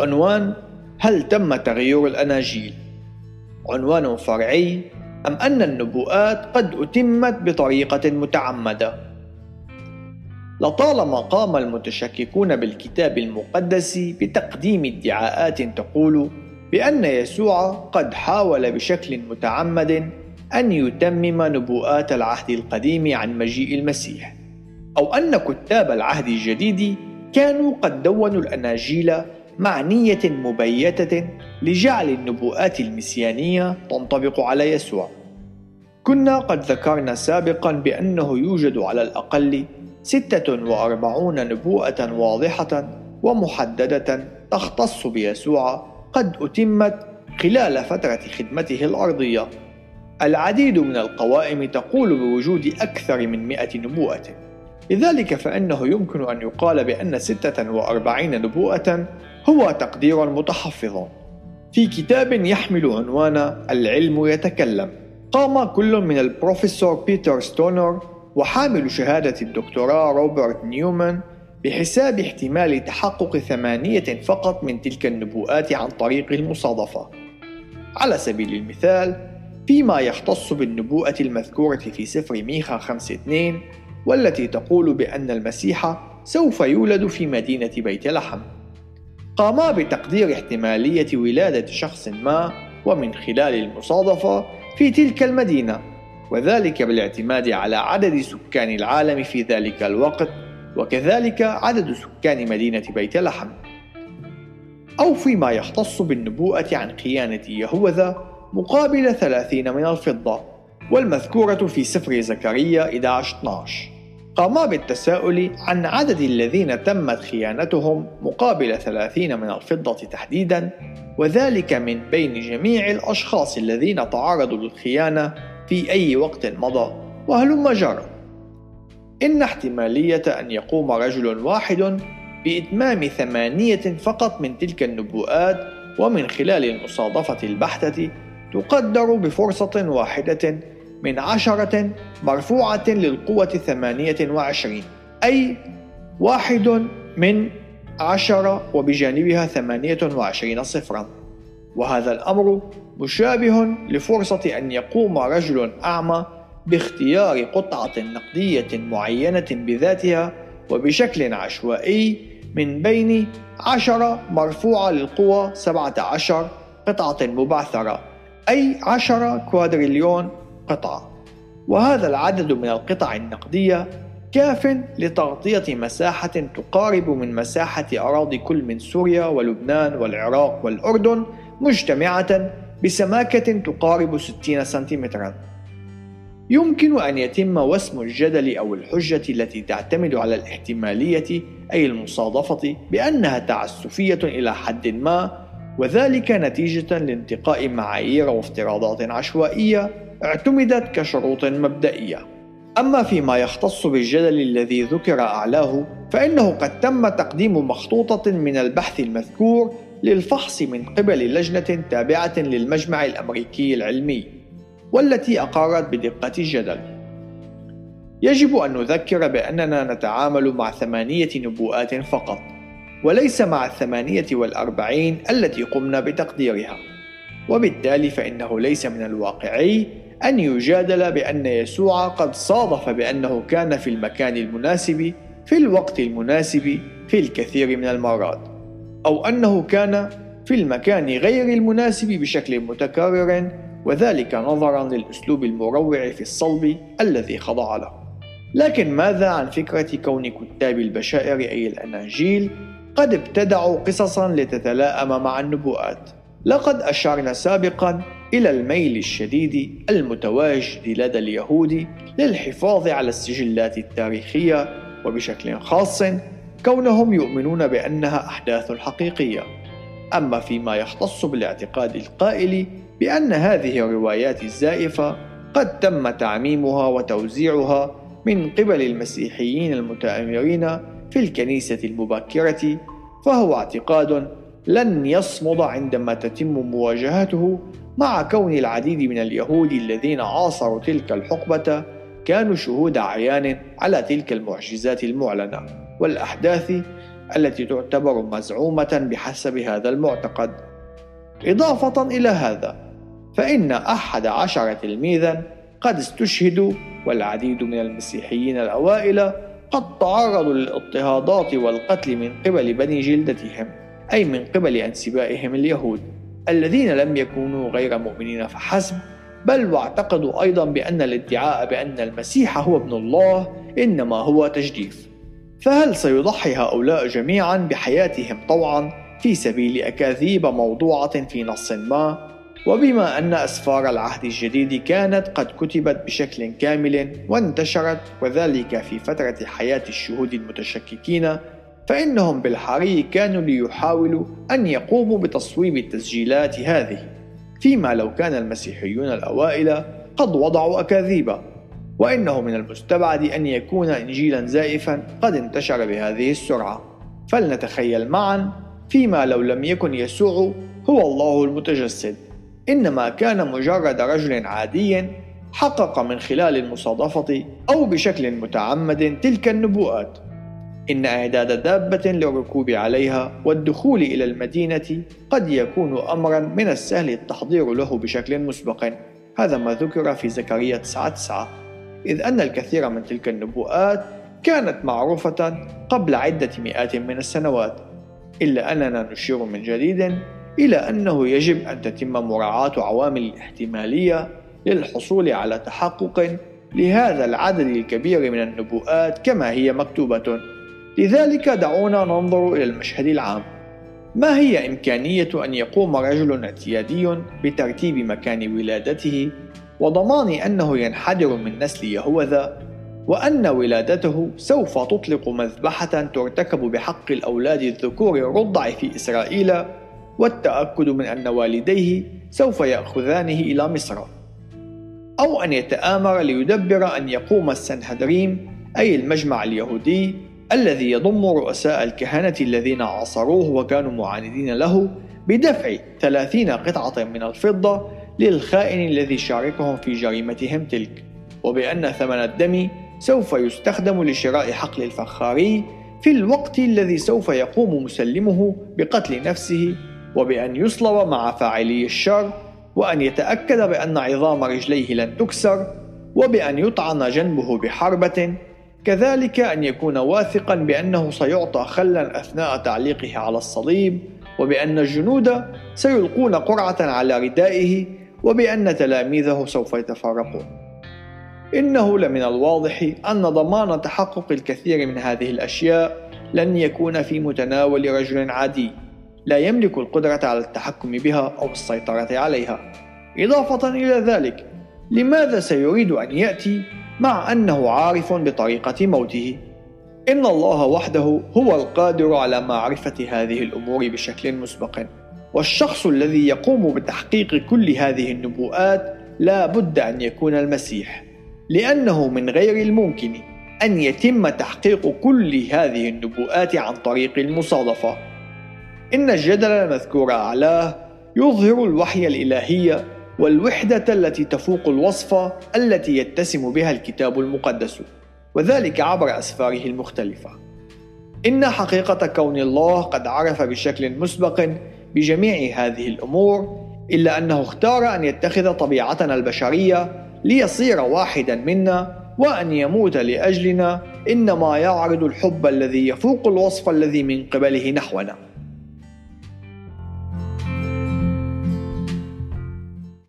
عنوان هل تم تغيير الأناجيل؟ عنوان فرعي أم أن النبوءات قد أتمت بطريقة متعمدة؟ لطالما قام المتشككون بالكتاب المقدس بتقديم ادعاءات تقول بأن يسوع قد حاول بشكل متعمد أن يتمم نبوءات العهد القديم عن مجيء المسيح، أو أن كتاب العهد الجديد كانوا قد دونوا الأناجيل مع نية مبيتة لجعل النبوءات المسيانية تنطبق على يسوع. كنا قد ذكرنا سابقا بأنه يوجد على الأقل 46 نبوءة واضحة ومحددة تختص بيسوع قد أتمت خلال فترة خدمته الأرضية. العديد من القوائم تقول بوجود أكثر من 100 نبوءة. لذلك فإنه يمكن أن يقال بأن 46 نبوءة هو تقدير متحفظ في كتاب يحمل عنوان العلم يتكلم قام كل من البروفيسور بيتر ستونر وحامل شهادة الدكتوراه روبرت نيومان بحساب احتمال تحقق ثمانية فقط من تلك النبوءات عن طريق المصادفة. على سبيل المثال، فيما يختص بالنبوءة المذكورة في سفر ميخا 5:2 والتي تقول بأن المسيح سوف يولد في مدينة بيت لحم. قاما بتقدير احتمالية ولادة شخص ما ومن خلال المصادفة في تلك المدينة وذلك بالاعتماد على عدد سكان العالم في ذلك الوقت وكذلك عدد سكان مدينة بيت لحم. أو فيما يختص بالنبوءة عن خيانة يهوذا مقابل ثلاثين من الفضة والمذكورة في سفر زكريا 11-12 قاما بالتساؤل عن عدد الذين تمت خيانتهم مقابل ثلاثين من الفضة تحديدا وذلك من بين جميع الأشخاص الذين تعرضوا للخيانة في أي وقت مضى وهلم جرى إن احتمالية أن يقوم رجل واحد بإتمام ثمانية فقط من تلك النبوءات ومن خلال المصادفة البحتة تقدر بفرصة واحدة من عشرة مرفوعة للقوة ثمانية وعشرين أي واحد من عشرة وبجانبها ثمانية وعشرين صفرا. وهذا الأمر مشابه لفرصة أن يقوم رجل أعمى باختيار قطعة نقدية معينة بذاتها وبشكل عشوائي من بين عشرة مرفوعة للقوة سبعة عشر قطعة مبعثرة أي عشرة كوادريليون قطعة وهذا العدد من القطع النقدية كاف لتغطية مساحة تقارب من مساحة أراضي كل من سوريا ولبنان والعراق والأردن مجتمعة بسماكة تقارب 60 سنتيمترا. يمكن أن يتم وسم الجدل أو الحجة التي تعتمد على الاحتمالية أي المصادفة بأنها تعسفية إلى حد ما وذلك نتيجة لانتقاء معايير وافتراضات عشوائية اعتمدت كشروط مبدئية. أما فيما يختص بالجدل الذي ذكر أعلاه فإنه قد تم تقديم مخطوطة من البحث المذكور للفحص من قبل لجنة تابعة للمجمع الأمريكي العلمي والتي أقرت بدقة الجدل. يجب أن نذكر بأننا نتعامل مع ثمانية نبوءات فقط وليس مع الثمانية والأربعين التي قمنا بتقديرها. وبالتالي فإنه ليس من الواقعي أن يجادل بأن يسوع قد صادف بأنه كان في المكان المناسب في الوقت المناسب في الكثير من المرات أو أنه كان في المكان غير المناسب بشكل متكرر وذلك نظرا للأسلوب المروع في الصلب الذي خضع له. لكن ماذا عن فكرة كون كتاب البشائر أي الأناجيل قد ابتدعوا قصصا لتتلائم مع النبوءات؟ لقد أشرنا سابقا إلى الميل الشديد المتواجد لدى اليهود للحفاظ على السجلات التاريخية وبشكل خاص كونهم يؤمنون بأنها أحداث حقيقية. أما فيما يختص بالاعتقاد القائل بأن هذه الروايات الزائفة قد تم تعميمها وتوزيعها من قبل المسيحيين المتآمرين في الكنيسة المبكرة فهو اعتقاد لن يصمد عندما تتم مواجهته مع كون العديد من اليهود الذين عاصروا تلك الحقبة كانوا شهود عيان على تلك المعجزات المعلنة والأحداث التي تعتبر مزعومة بحسب هذا المعتقد. إضافة إلى هذا فإن أحد عشر تلميذا قد استشهدوا والعديد من المسيحيين الأوائل قد تعرضوا للاضطهادات والقتل من قبل بني جلدتهم. أي من قبل أنسبائهم اليهود الذين لم يكونوا غير مؤمنين فحسب بل واعتقدوا أيضا بأن الادعاء بأن المسيح هو ابن الله إنما هو تجديف. فهل سيضحي هؤلاء جميعا بحياتهم طوعا في سبيل أكاذيب موضوعة في نص ما؟ وبما أن أسفار العهد الجديد كانت قد كتبت بشكل كامل وانتشرت وذلك في فترة حياة الشهود المتشككين فإنهم بالحري كانوا ليحاولوا أن يقوموا بتصويب التسجيلات هذه فيما لو كان المسيحيون الأوائل قد وضعوا أكاذيب وإنه من المستبعد أن يكون إنجيلا زائفا قد انتشر بهذه السرعة. فلنتخيل معا فيما لو لم يكن يسوع هو الله المتجسد. إنما كان مجرد رجل عادي حقق من خلال المصادفة أو بشكل متعمد تلك النبوءات. إن إعداد دابة للركوب عليها والدخول إلى المدينة قد يكون أمرا من السهل التحضير له بشكل مسبق هذا ما ذكر في زكريا 9 إذ أن الكثير من تلك النبوءات كانت معروفة قبل عدة مئات من السنوات إلا أننا نشير من جديد إلى أنه يجب أن تتم مراعاة عوامل الاحتمالية للحصول على تحقق لهذا العدد الكبير من النبوءات كما هي مكتوبة. لذلك دعونا ننظر إلى المشهد العام. ما هي إمكانية أن يقوم رجل اعتيادي بترتيب مكان ولادته وضمان أنه ينحدر من نسل يهوذا وأن ولادته سوف تطلق مذبحة ترتكب بحق الأولاد الذكور الرضع في إسرائيل والتأكد من أن والديه سوف يأخذانه إلى مصر. أو أن يتآمر ليدبر أن يقوم السنهدريم أي المجمع اليهودي الذي يضم رؤساء الكهنة الذين عاصروه وكانوا معاندين له بدفع ثلاثين قطعة من الفضة للخائن الذي شاركهم في جريمتهم تلك. وبأن ثمن الدم سوف يستخدم لشراء حقل الفخاري في الوقت الذي سوف يقوم مسلمه بقتل نفسه وبأن يصلب مع فاعلي الشر وأن يتأكد بأن عظام رجليه لن تكسر وبأن يطعن جنبه بحربة كذلك أن يكون واثقا بأنه سيعطى خلا أثناء تعليقه على الصليب وبأن الجنود سيلقون قرعة على ردائه وبأن تلاميذه سوف يتفرقون إنه لمن الواضح أن ضمان تحقق الكثير من هذه الأشياء لن يكون في متناول رجل عادي لا يملك القدرة على التحكم بها أو السيطرة عليها. إضافة إلى ذلك، لماذا سيريد أن يأتي مع أنه عارف بطريقة موته؟ إن الله وحده هو القادر على معرفة هذه الأمور بشكل مسبق، والشخص الذي يقوم بتحقيق كل هذه النبوءات لا بد أن يكون المسيح، لأنه من غير الممكن أن يتم تحقيق كل هذه النبوءات عن طريق المصادفة. إن الجدل المذكور أعلاه يظهر الوحي الإلهي والوحدة التي تفوق الوصفة التي يتسم بها الكتاب المقدس وذلك عبر أسفاره المختلفة. إن حقيقة كون الله قد عرف بشكل مسبق بجميع هذه الأمور إلا أنه اختار أن يتخذ طبيعتنا البشرية ليصير واحدا منا وأن يموت لأجلنا إنما يعرض الحب الذي يفوق الوصف الذي من قبله نحونا.